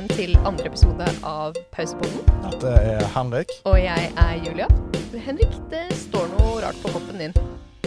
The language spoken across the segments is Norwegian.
velkommen til andre episode av Pausepodden. Dette er Henrik. Og jeg er Julia. Henrik, det står noe rart på koppen din.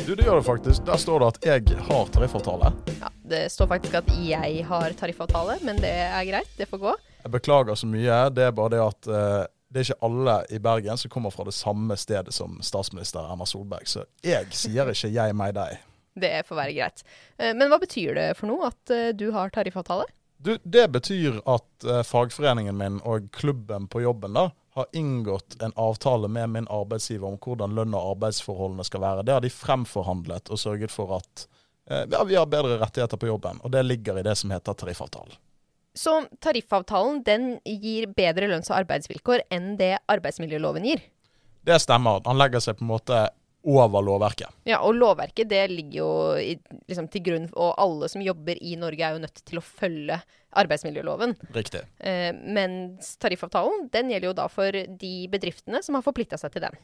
Du, det gjør det faktisk. Der står det at jeg har tariffavtale. Ja, Det står faktisk at jeg har tariffavtale, men det er greit. Det får gå. Jeg beklager så mye. Det er bare det at uh, det er ikke alle i Bergen som kommer fra det samme stedet som statsminister Erna Solberg. Så jeg sier ikke jeg, meg, deg. Det får være greit. Eh, Men hva betyr det for noe at eh, du har tariffavtale? Du, det betyr at eh, fagforeningen min og klubben på jobben da, har inngått en avtale med min arbeidsgiver om hvordan lønn og arbeidsforholdene skal være. Det har de fremforhandlet og sørget for at eh, ja, vi har bedre rettigheter på jobben. Og det ligger i det som heter tariffavtalen. Så tariffavtalen den gir bedre lønns- og arbeidsvilkår enn det arbeidsmiljøloven gir. Det stemmer. Han legger seg på en måte over lovverket. Ja, og lovverket det ligger jo i, liksom, til grunn, og alle som jobber i Norge er jo nødt til å følge arbeidsmiljøloven. Riktig. Eh, mens tariffavtalen den gjelder jo da for de bedriftene som har forplikta seg til den.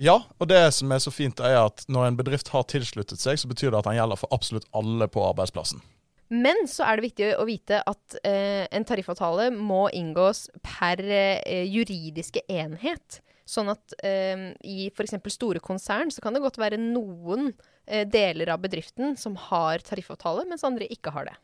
Ja, og det som er så fint, er at når en bedrift har tilsluttet seg, så betyr det at den gjelder for absolutt alle på arbeidsplassen. Men så er det viktig å vite at eh, en tariffavtale må inngås per eh, juridiske enhet. Sånn at eh, i f.eks. store konsern så kan det godt være noen eh, deler av bedriften som har tariffavtale, mens andre ikke har det.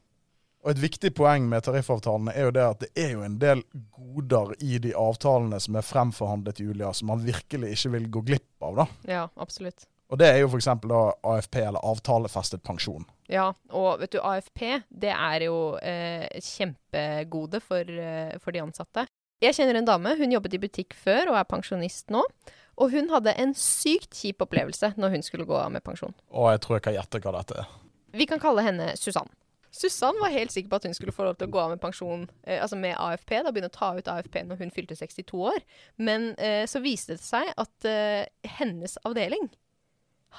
Og Et viktig poeng med tariffavtalene er jo det at det er jo en del goder i de avtalene som er fremforhandlet, Julia, som man virkelig ikke vil gå glipp av. da. Ja, absolutt. Og Det er jo f.eks. AFP, eller avtalefestet pensjon. Ja, og vet du, AFP det er jo eh, kjempegode for, eh, for de ansatte. Jeg kjenner en dame, hun jobbet i butikk før og er pensjonist nå. Og hun hadde en sykt kjip opplevelse når hun skulle gå av med pensjon. Å, jeg tror jeg kan gjette hva dette er. Vi kan kalle henne Susann. Susann var helt sikker på at hun skulle få lov til å gå av med pensjon, eh, altså med AFP, da begynne å ta ut AFP når hun fylte 62 år. Men eh, så viste det seg at eh, hennes avdeling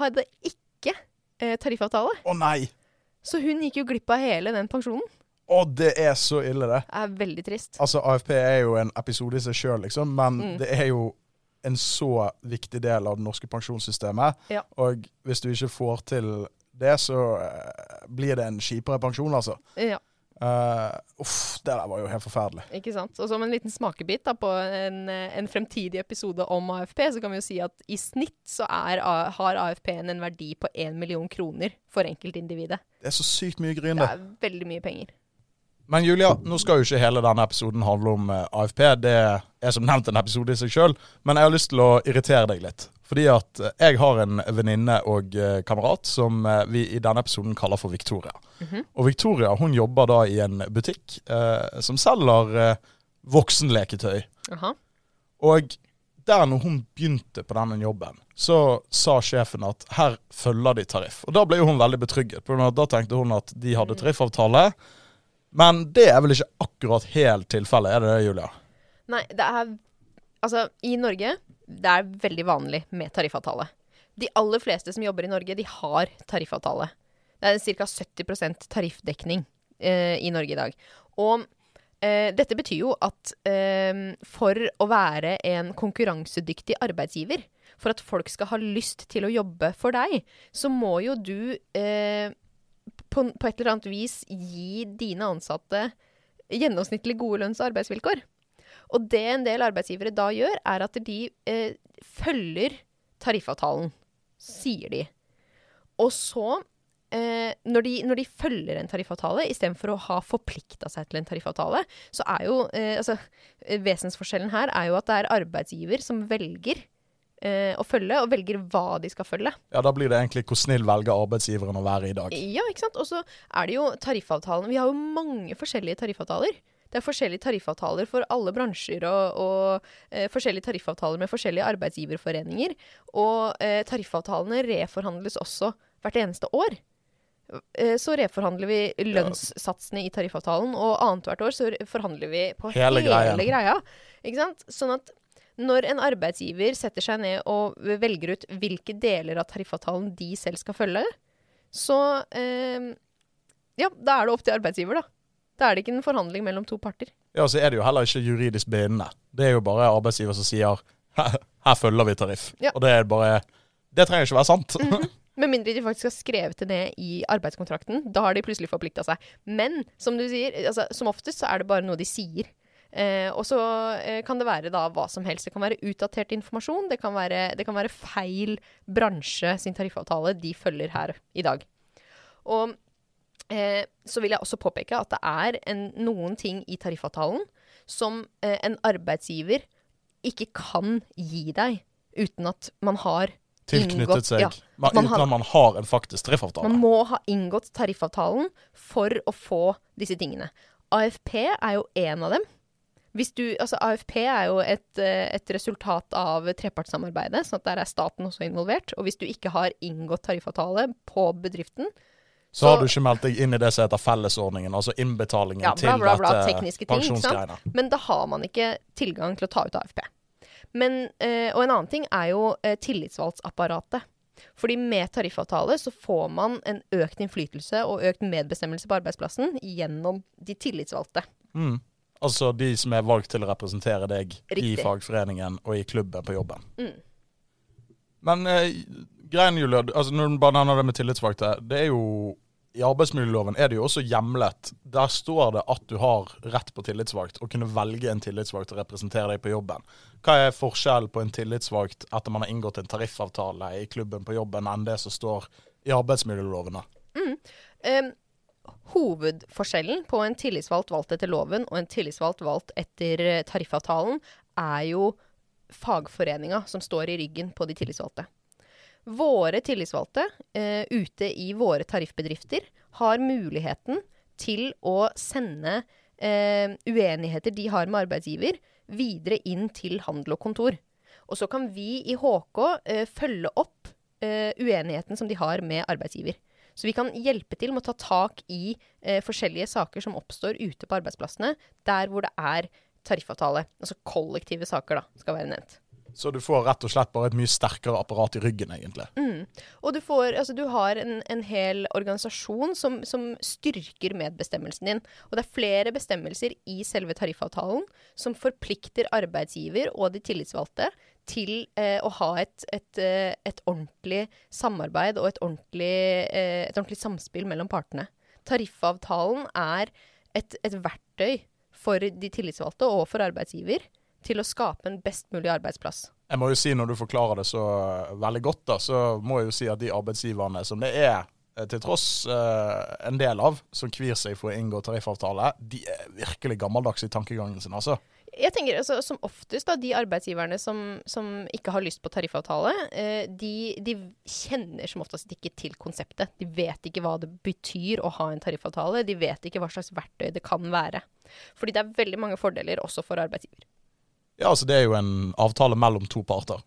hadde ikke eh, tariffavtale. Å nei! Så hun gikk jo glipp av hele den pensjonen. Å, det er så ille, det. Det er veldig trist. Altså, AFP er jo en episode i seg sjøl, liksom, men Mm. det er jo en så viktig del av det norske pensjonssystemet. Ja. Og hvis du ikke får til det, så eh, blir det en kjipere pensjon, altså. Ja, Uh, uff, det der var jo helt forferdelig. ikke sant? Og som en liten smakebit da, på en, eh, en fremtidig episode om AFP, så kan vi jo si at i snitt så er, har AFP-en en verdi på én million kroner for enkeltindividet. Det er så sykt mye gryn, Det det. er veldig mye penger. Men Julia, nå skal jo ikke hele denne episoden handle om eh, AFP. Det er som nevnt en episode i seg sjøl. Men jeg har lyst til å irritere deg litt. Fordi at eh, jeg har en venninne og eh, kamerat som vi i denne episoden kaller for Victoria. Mhm. Og Victoria hun jobber da i en butikk eh, som selger eh, voksenleketøy. Aha. Og der når hun begynte på denne jobben, så sa sjefen at her følger de tariff. Og da ble jo hun veldig betrygget. For da tenkte hun at de hadde tariffavtale. Men det er vel ikke akkurat helt tilfellet, er det det, Julia? Nei, det er Altså, i Norge det er veldig vanlig med tariffavtale. De aller fleste som jobber i Norge, de har tariffavtale. Det er ca. 70 tariffdekning eh, i Norge i dag. Og eh, dette betyr jo at eh, for å være en konkurransedyktig arbeidsgiver, for at folk skal ha lyst til å jobbe for deg, så må jo du eh, på, på et eller annet vis gi dine ansatte gjennomsnittlig gode lønns- og arbeidsvilkår. Og det en del arbeidsgivere da gjør, er at de eh, følger tariffavtalen, sier de. Og så, eh, når, de, når de følger en tariffavtale, istedenfor å ha forplikta seg til en tariffavtale, så er jo eh, altså, eh, Vesensforskjellen her er jo at det er arbeidsgiver som velger å følge, og velger hva de skal følge. Ja, da blir det egentlig hvor snill velger arbeidsgiveren å være i dag. Ja, ikke sant? Og så er det jo tariffavtalene. Vi har jo mange forskjellige tariffavtaler. Det er forskjellige tariffavtaler for alle bransjer og, og eh, forskjellige tariffavtaler med forskjellige arbeidsgiverforeninger. Og eh, tariffavtalene reforhandles også hvert eneste år. Eh, så reforhandler vi lønnssatsene i tariffavtalen, og annethvert år så forhandler vi på Hele hele, greia. Ikke sant? Sånn at når en arbeidsgiver setter seg ned og velger ut hvilke deler av tariffavtalen de selv skal følge, så eh, Ja, da er det opp til arbeidsgiver, da. Da er det ikke en forhandling mellom to parter. Ja, så er det jo heller ikke juridisk bindende. Det er jo bare arbeidsgiver som sier her, her følger vi tariff. Ja. Og det er bare Det trenger ikke være sant. Med mindre de faktisk har skrevet det ned i arbeidskontrakten. Da har de plutselig forplikta seg. Men som du sier, altså, som oftest så er det bare noe de sier. Eh, og så eh, kan det være da hva som helst. Det kan være utdatert informasjon. Det kan være, det kan være feil bransje sin tariffavtale de følger her i dag. Og eh, så vil jeg også påpeke at det er en, noen ting i tariffavtalen som eh, en arbeidsgiver ikke kan gi deg uten at man har Tilknyttet seg. ja, Man, uten har- at man har en faktisk tariffavtale. Man må ha inngått tariffavtalen for å få disse tingene. AFP er jo en av dem. Hvis du, altså AFP er jo et, eh, et resultat av trepartssamarbeidet, sånn at der er staten også involvert. Og hvis du ikke har inngått tariffavtale på bedriften, så har du ikke meldt deg inn i det som heter fellesordningen, altså innbetalingen Ja, bla, til bla, bla, dette ikke sant? pensjonsgreiene. Men da har man ikke tilgang til å ta ut AFP. Men, eh, og en annen ting er jo tillitsvalgtsapparatet. Fordi med tariffavtale så får man en økt innflytelse og økt medbestemmelse på arbeidsplassen gjennom de tillitsvalgte. Mm. Altså de som er valgt til å representere deg i fagforeningen og i klubben på jobben. Mm. Men eh, greien, Julia, altså når du bare nevner det med tillitsvalgte, det er jo i arbeidsmiljøloven er det jo også hjemlet. Der står det at du har rett på tillitsvalgt, og kunne velge en tillitsvalgt til å representere deg på jobben. Hva er forskjellen på en tillitsvalgt etter man har inngått en tariffavtale i klubben på jobben, enn det som står i arbeidsmiljøloven? Mm. Um, hovedforskjellen på en tillitsvalgt valgt etter loven og en tillitsvalgt valgt etter eh, tariffavtalen er jo fagforeninga som står i ryggen på de tillitsvalgte. Våre tillitsvalgte eh, ute i våre tariffbedrifter har muligheten til å sende eh, uenigheter de har med arbeidsgiver, videre inn til handel og kontor. Og så kan vi i HK eh, følge opp eh, uenigheten som de har med arbeidsgiver. Så vi kan hjelpe til med å ta tak i eh, forskjellige saker som oppstår ute på arbeidsplassene, der hvor det er tariffavtale. Altså kollektive saker, da, skal være nevnt. Så du får rett og slett bare et mye sterkere apparat i ryggen, egentlig. Og du, får, altså, du har en, en hel organisasjon som, som styrker medbestemmelsen din. Og det er flere bestemmelser i selve tariffavtalen som forplikter arbeidsgiver og de tillitsvalgte til eh, å ha et, et, eh, et ordentlig samarbeid og et ordentlig, eh, et ordentlig samspill mellom partene. Tariffavtalen er et, verktøy for de tillitsvalgte og for arbeidsgiver til å skape en best mulig arbeidsplass. Jeg må jo si, når du forklarer det så veldig godt, da, så må jeg jo si at de arbeidsgiverne som det er, eh, til tross eh, en del av, som kvir seg for å inngå tariffavtale, de er virkelig gammeldags i tankegangen sin, altså. Jeg tenker altså, Som oftest, da, de arbeidsgiverne som, som ikke har lyst på tariffavtale, eh, de, de kjenner som oftest ikke til konseptet. De vet ikke hva det betyr å ha en tariffavtale. De vet ikke hva slags verktøy det kan være. Fordi det er veldig mange fordeler også for arbeidsgiver. Ja, altså det er jo en avtale mellom to parter.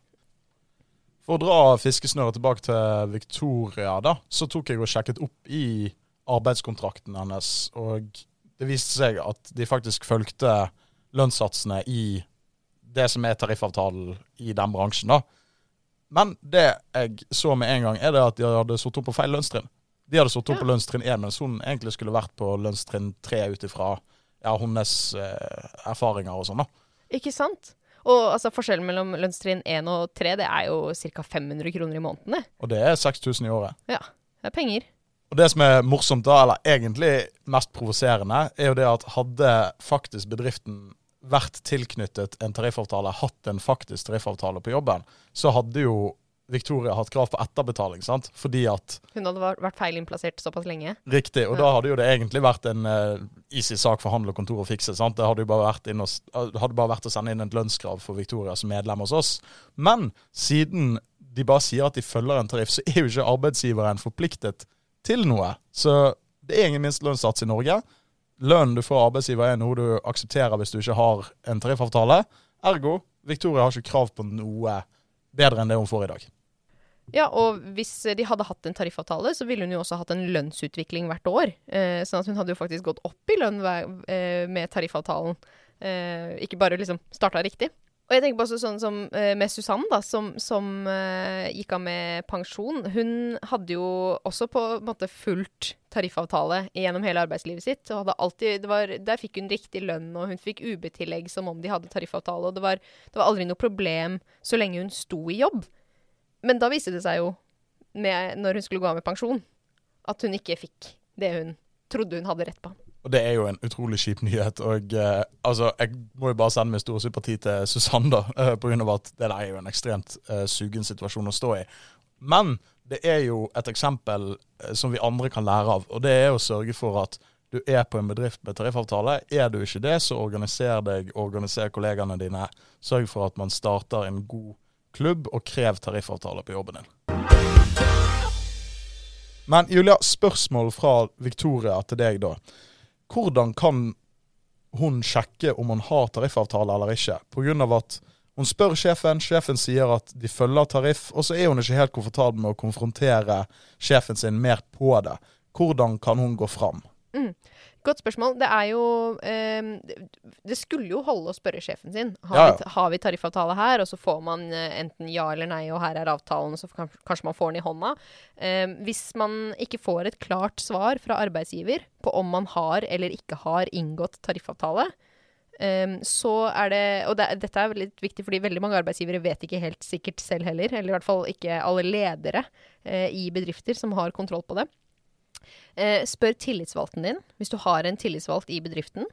For å dra fiskesnøret tilbake til Victoria, da, så tok jeg og sjekket opp i arbeidskontrakten hennes, og det viste seg at de faktisk fulgte lønnssatsene i det som er tariffavtalen i den bransjen, da. Men det jeg så med en gang, er det at de hadde satt opp på feil lønnstrinn. De hadde opp Ja. på lønnstrinn 1, mens hun egentlig skulle vært på lønnstrinn 3 ut ifra ja, hennes eh, erfaringer og sånn, da. Ikke sant? Og altså, forskjellen mellom lønnstrinn 1 og 3 det er jo ca. 500 kroner i måneden. det. Og det er 6000 i året. Ja, det er penger. Og det som er morsomt da, eller egentlig mest provoserende, er jo det at hadde faktisk bedriften vært tilknyttet en tariffavtale, hatt en faktisk tariffavtale på jobben, så hadde jo Victoria hatt krav på etterbetaling, sant? Fordi at Hun hadde vært- feilinnplassert såpass lenge. Riktig, og da hadde jo det egentlig vært en uh, easy sak for handel og kontor å fikse. sant? Det hadde jo bare vært, uh, det hadde bare vært å sende inn et lønnskrav for Victoria som medlem hos oss. Men siden de bare sier at de følger en tariff, så er jo ikke arbeidsgiveren forpliktet til noe. Så det er ingen minstelønnssats i Norge. Lønnen du får av arbeidsgiver er noe du aksepterer hvis du ikke har en tariffavtale. Ergo, Victoria har ikke krav på noe bedre enn det hun får i dag. Ja, og hvis de hadde hatt en tariffavtale, så ville hun jo også hatt en lønnsutvikling hvert år. Eh, sånn at hun hadde jo faktisk gått opp i lønn eh, med tariffavtalen. Eh, ikke bare liksom starta riktig. Og jeg tenker på sånn som eh, med Susann, da, som, som uh, gikk av med pensjon. Hun hadde jo også på en måte fulgt tariffavtale gjennom hele arbeidslivet sitt. Og hadde alltid, var, der fikk hun riktig lønn, og hun fikk UB-tillegg som om de hadde tariffavtale. Og det var, det var aldri noe problem så lenge hun sto i jobb. Men da viste det seg jo, med, når hun skulle gå av med pensjon, at hun ikke fikk det hun trodde hun hadde rett på. Og det er jo en utrolig kjip nyhet. Og eh, altså, jeg må jo bare sende min store sympati til Susanne, da, eh, pga. at det der er jo en ekstremt eh, sugen situasjon å stå i. Men det er jo et eksempel eh, som vi andre kan lære av, og det er å sørge for at du er på en bedrift med tariffavtale. Er du ikke det, så organiser deg, organiser kollegaene dine. Sørg for at man starter en god klubb, og krev tariffavtale på jobben din. Men Julia, spørsmål fra Victoria til deg, da. Hvordan kan hun sjekke om hun har tariffavtale eller ikke? Pga. at hun spør sjefen, sjefen sier at de følger tariff, og så er hun ikke helt komfortabel med å konfrontere sjefen sin mer på det. Hvordan kan hun gå fram? Mm. Godt spørsmål. Det er jo eh, Det skulle jo holde å spørre sjefen sin. Har, Ja. Vi, har vi tariffavtale her? Og så får man eh, enten ja eller nei, og her er avtalen, så kan, kanskje man får den i hånda. Eh, hvis man ikke får et klart svar fra arbeidsgiver på om man har eller ikke har inngått tariffavtale, Um, så er det Og det, dette er litt viktig, fordi veldig mange arbeidsgivere vet ikke helt sikkert selv heller. Eller i hvert fall ikke alle ledere uh, i bedrifter som har kontroll på det. Eh, spør tillitsvalgten din hvis du har en tillitsvalgt i bedriften.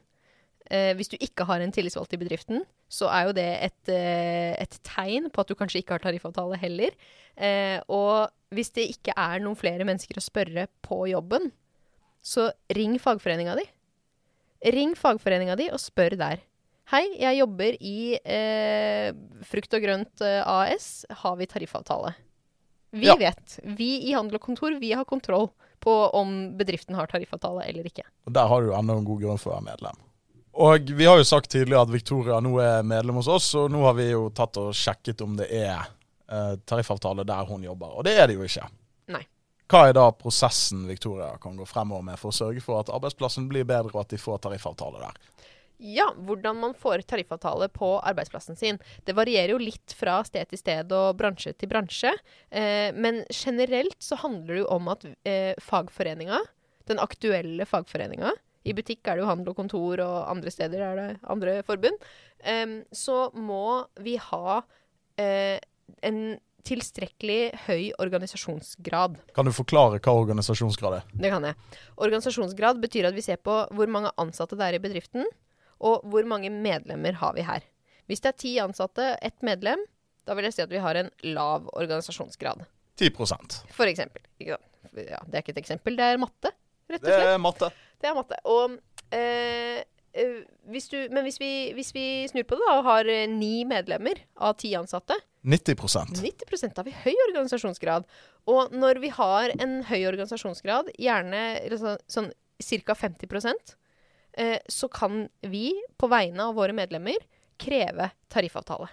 Eh, hvis du ikke har en tillitsvalgt i bedriften, så er jo det et, eh, et tegn på at du kanskje ikke har tariffavtale heller. Eh, og hvis det ikke er noen flere mennesker å spørre på jobben, så ring fagforeninga di. Ring fagforeninga di og spør der. Hei, jeg jobber i eh, Frukt og Grønt eh, AS. Har vi tariffavtale? Vi Ja. vet. Vi i Handel og Kontor, vi har kontroll på om bedriften har tariffavtale eller ikke. Og Der har du enda en god grunn for å være medlem. Og vi har jo sagt tidligere at Victoria nå er medlem hos oss, og nå har vi jo tatt og sjekket om det er eh, tariffavtale der hun jobber. Og det er det jo ikke. Nei. Hva er da prosessen Victoria kan gå fremover med for å sørge for at arbeidsplassen blir bedre, og at de får tariffavtale der? Ja, hvordan man får tariffavtale på arbeidsplassen sin. Det varierer jo litt fra sted til sted og bransje til bransje. Eh, men generelt så handler det jo om at eh, fagforeninga, den aktuelle fagforeninga I butikk er det jo handel og kontor, og andre steder er det andre forbund. Eh, så må vi ha eh, en tilstrekkelig høy organisasjonsgrad. Kan du forklare hva organisasjonsgrad er? Det kan jeg. Organisasjonsgrad betyr at vi ser på hvor mange ansatte det er i bedriften, og hvor mange medlemmer har vi her. Hvis det er ti ansatte, ett medlem, da vil jeg si at vi har en lav organisasjonsgrad. 10% For eksempel. Ikke sant? Ja, det er ikke et eksempel, det er matte, rett og Det er matte. Det er matte. Og, eh, eh, hvis du, men hvis vi, hvis vi snur på det da, og har eh, ni medlemmer av ti ansatte, 90% 90% har vi høy organisasjonsgrad. Og når vi har en høy organisasjonsgrad, gjerne sånn, sånn ca. 50 eh, så kan vi på vegne av våre medlemmer kreve tariffavtale.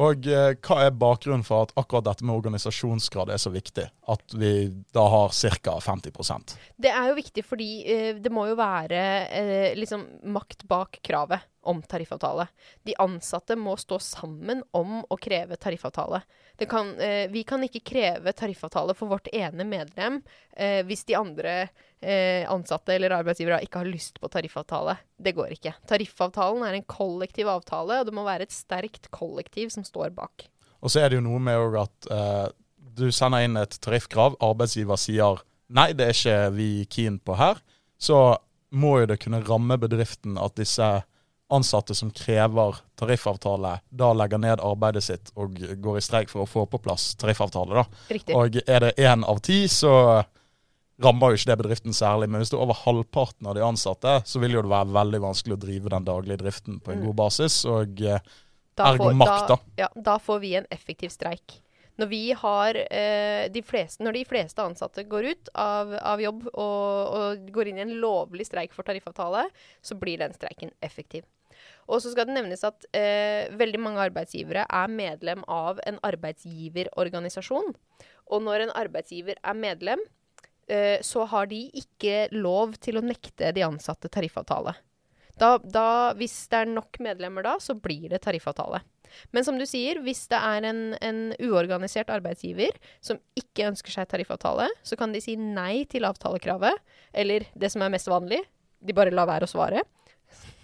Og eh, hva er bakgrunnen for at akkurat dette med organisasjonsgrad er så viktig? At vi da har ca. 50% Det er jo viktig fordi eh, det må jo være eh, liksom makt bak kravet om tariffavtale. De ansatte må stå sammen om å kreve tariffavtale. Kan, eh, vi kan ikke kreve tariffavtale for vårt ene medlem eh, hvis de andre eh, ansatte eller arbeidsgivere ikke har lyst på tariffavtale. Det går ikke. Tariffavtalen er en kollektiv avtale, og det må være et sterkt kollektiv som står bak. Og så er det jo noe med at eh, du sender inn et tariffkrav, arbeidsgiver sier nei, det er ikke vi keen på her. Så må jo det kunne ramme bedriften at disse ansatte som krever tariffavtale, da legger ned arbeidet sitt og går i streik for å få på plass tariffavtale. da. Riktig. Og er det én av ti, så rammer jo ikke det bedriften særlig. Men hvis det er over halvparten av de ansatte, så vil jo det være veldig vanskelig å drive den daglige driften på en Mm. god basis. Og eh, Da Ergo makt, da. Ja, da får vi en effektiv streik. Når, vi har, eh, de fleste, når de fleste ansatte går ut av, av jobb og, og går inn i en lovlig streik for tariffavtale, så blir den streiken effektiv. Og så skal det nevnes at eh, veldig mange arbeidsgivere er medlem av en arbeidsgiverorganisasjon. Og når en arbeidsgiver er medlem, eh, så har de ikke lov til å nekte de ansatte tariffavtale. Da, da, hvis det er nok medlemmer da, så blir det tariffavtale. Men som du sier, hvis det er en, en uorganisert arbeidsgiver som ikke ønsker seg tariffavtale, så kan de si nei til avtalekravet. Eller det som er mest vanlig, de bare lar være å svare.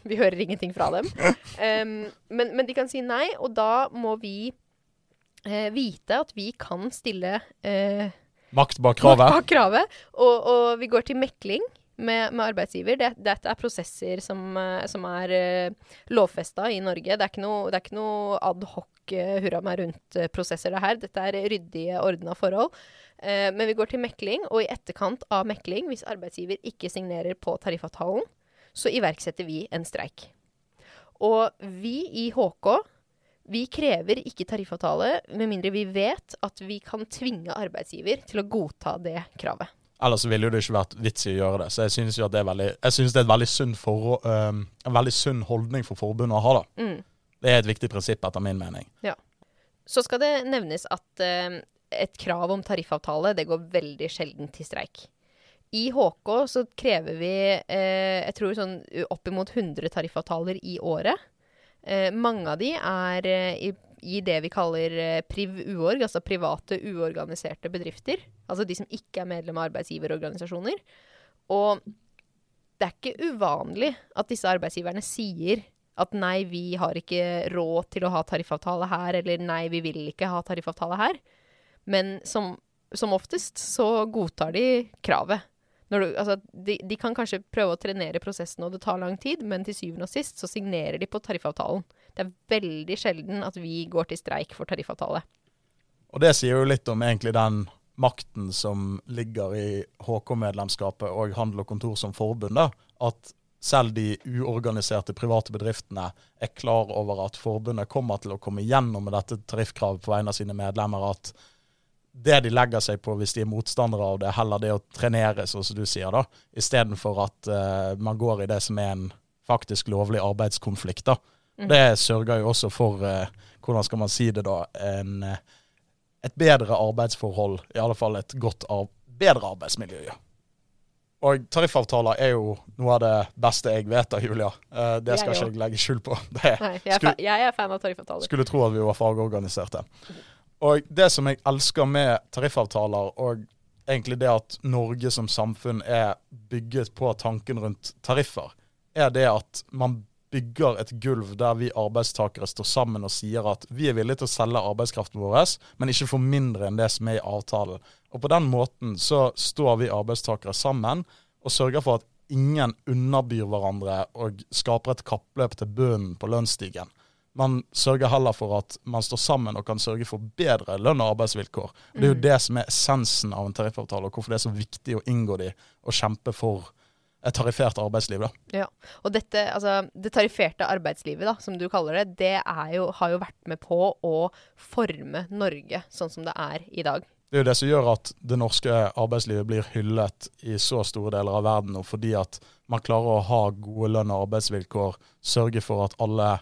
Vi hører ingenting fra dem. Um, men, men de kan si nei, og da må vi eh, vite at vi kan stille eh, makt bak kravet. bak kravet. Og, og vi går til mekling med, med arbeidsgiver. Det, dette er prosesser som, eh, som er uh, lovfesta i Norge. Det er ikke noe, det er ikke noe ad hoc uh, hurra meg rundt-prosesser, det her. Dette er ryddige, ordna forhold. Uh, men vi går til mekling, og i etterkant av mekling, hvis arbeidsgiver ikke signerer på tariffavtalen, så iverksetter vi en streik. Og vi i HK vi krever ikke tariffavtale med mindre vi vet at vi kan tvinge arbeidsgiver til å godta det kravet. Ellers ville det ikke vært vits i å gjøre det. Så jeg synes jo at det er veldig, jeg synes det er et veldig sunn for, um, en veldig sunn holdning for forbundet å ha. da. Mm. Det er et viktig prinsipp etter min mening. Ja. Så skal det nevnes at uh, et krav om tariffavtale det går veldig sjelden til streik. I HK så krever vi eh, jeg tror sånn oppimot 100 tariffavtaler i året. Eh, mange av de er i i det vi kaller eh, priv-uorg, altså private uorganiserte bedrifter. Altså de som ikke er medlem av arbeidsgiverorganisasjoner. Og det er ikke uvanlig at disse arbeidsgiverne sier at nei, vi har ikke råd til å ha tariffavtale her, eller nei, vi vil ikke ha tariffavtale her. Men som, som oftest så godtar de kravet. Du, altså, de, de, kan kanskje prøve å trenere prosessen, og det tar lang tid, men til syvende og sist så signerer de på tariffavtalen. Det er veldig sjelden at vi går til streik for tariffavtale. Og det sier jo litt om egentlig den makten som ligger i HK-medlemskapet og Handel og Kontor som forbund. da, At selv de uorganiserte private bedriftene er klar over at forbundet kommer til å komme gjennom med dette tariffkravet på vegne av sine medlemmer. At det de legger seg på hvis de er motstandere av det, heller det å trenere, sånn som du sier, da, istedenfor at uh, man går i det som er en faktisk lovlig arbeidskonflikt. da. Mm. Det sørger jo også for, uh, hvordan skal man si det da, en, eh, et bedre arbeidsforhold. I alle fall et godt, bedre arbeidsmiljø. Ja. Og tariffavtaler er jo noe av det beste jeg vet av, Julia. Uh, det skal ikke jeg legge skjul på. Det, Nei, jeg, er skulle, jeg er fan av tariffavtaler. Skulle tro at vi var fagorganiserte. Og det som jeg elsker med tariffavtaler, og egentlig det at Norge som samfunn er bygget på tanken rundt tariffer, er det at man bygger et gulv der vi arbeidstakere står sammen og sier at vi er villige til å selge arbeidskraften vår, men ikke for mindre enn det som er i avtalen. Og På den måten så står vi arbeidstakere sammen og sørger for at ingen underbyr hverandre og skaper et kappløp til bunnen på lønnsstigen. Man sørger heller for at man står sammen og kan sørge for bedre lønn og arbeidsvilkår. Og Det er jo mm. det som er essensen av en tariffavtale, og hvorfor det er så viktig å inngå de og kjempe for et tariffert arbeidsliv. da. Ja, og dette, altså, Det tarifferte arbeidslivet, da, som du kaller det, det jo, har jo vært med på å forme Norge sånn som det er i dag. Det er jo det som gjør at det norske arbeidslivet blir hyllet i så store deler av verden nå, fordi at man klarer å ha gode lønn- og arbeidsvilkår, sørge for at alle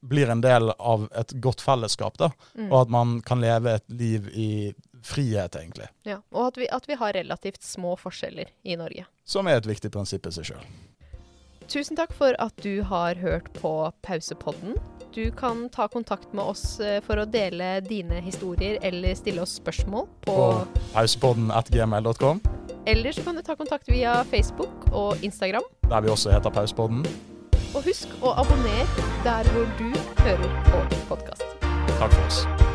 blir en del av et godt fellesskap, da, mm. og at man kan leve et liv i frihet, egentlig. Ja, Og at vi, at vi har relativt små forskjeller i Norge. Som er et viktig prinsipp i seg sjøl. Tusen takk for at du har hørt på Pausepodden. Du kan ta kontakt med oss eh, for å dele dine historier eller stille oss spørsmål på, på pausepodden.gmail.com. Eller så kan du ta kontakt via Facebook og Instagram. Der vi også heter Pausepodden. Og husk å abonnere der hvor du hører på podkast. Takk for oss.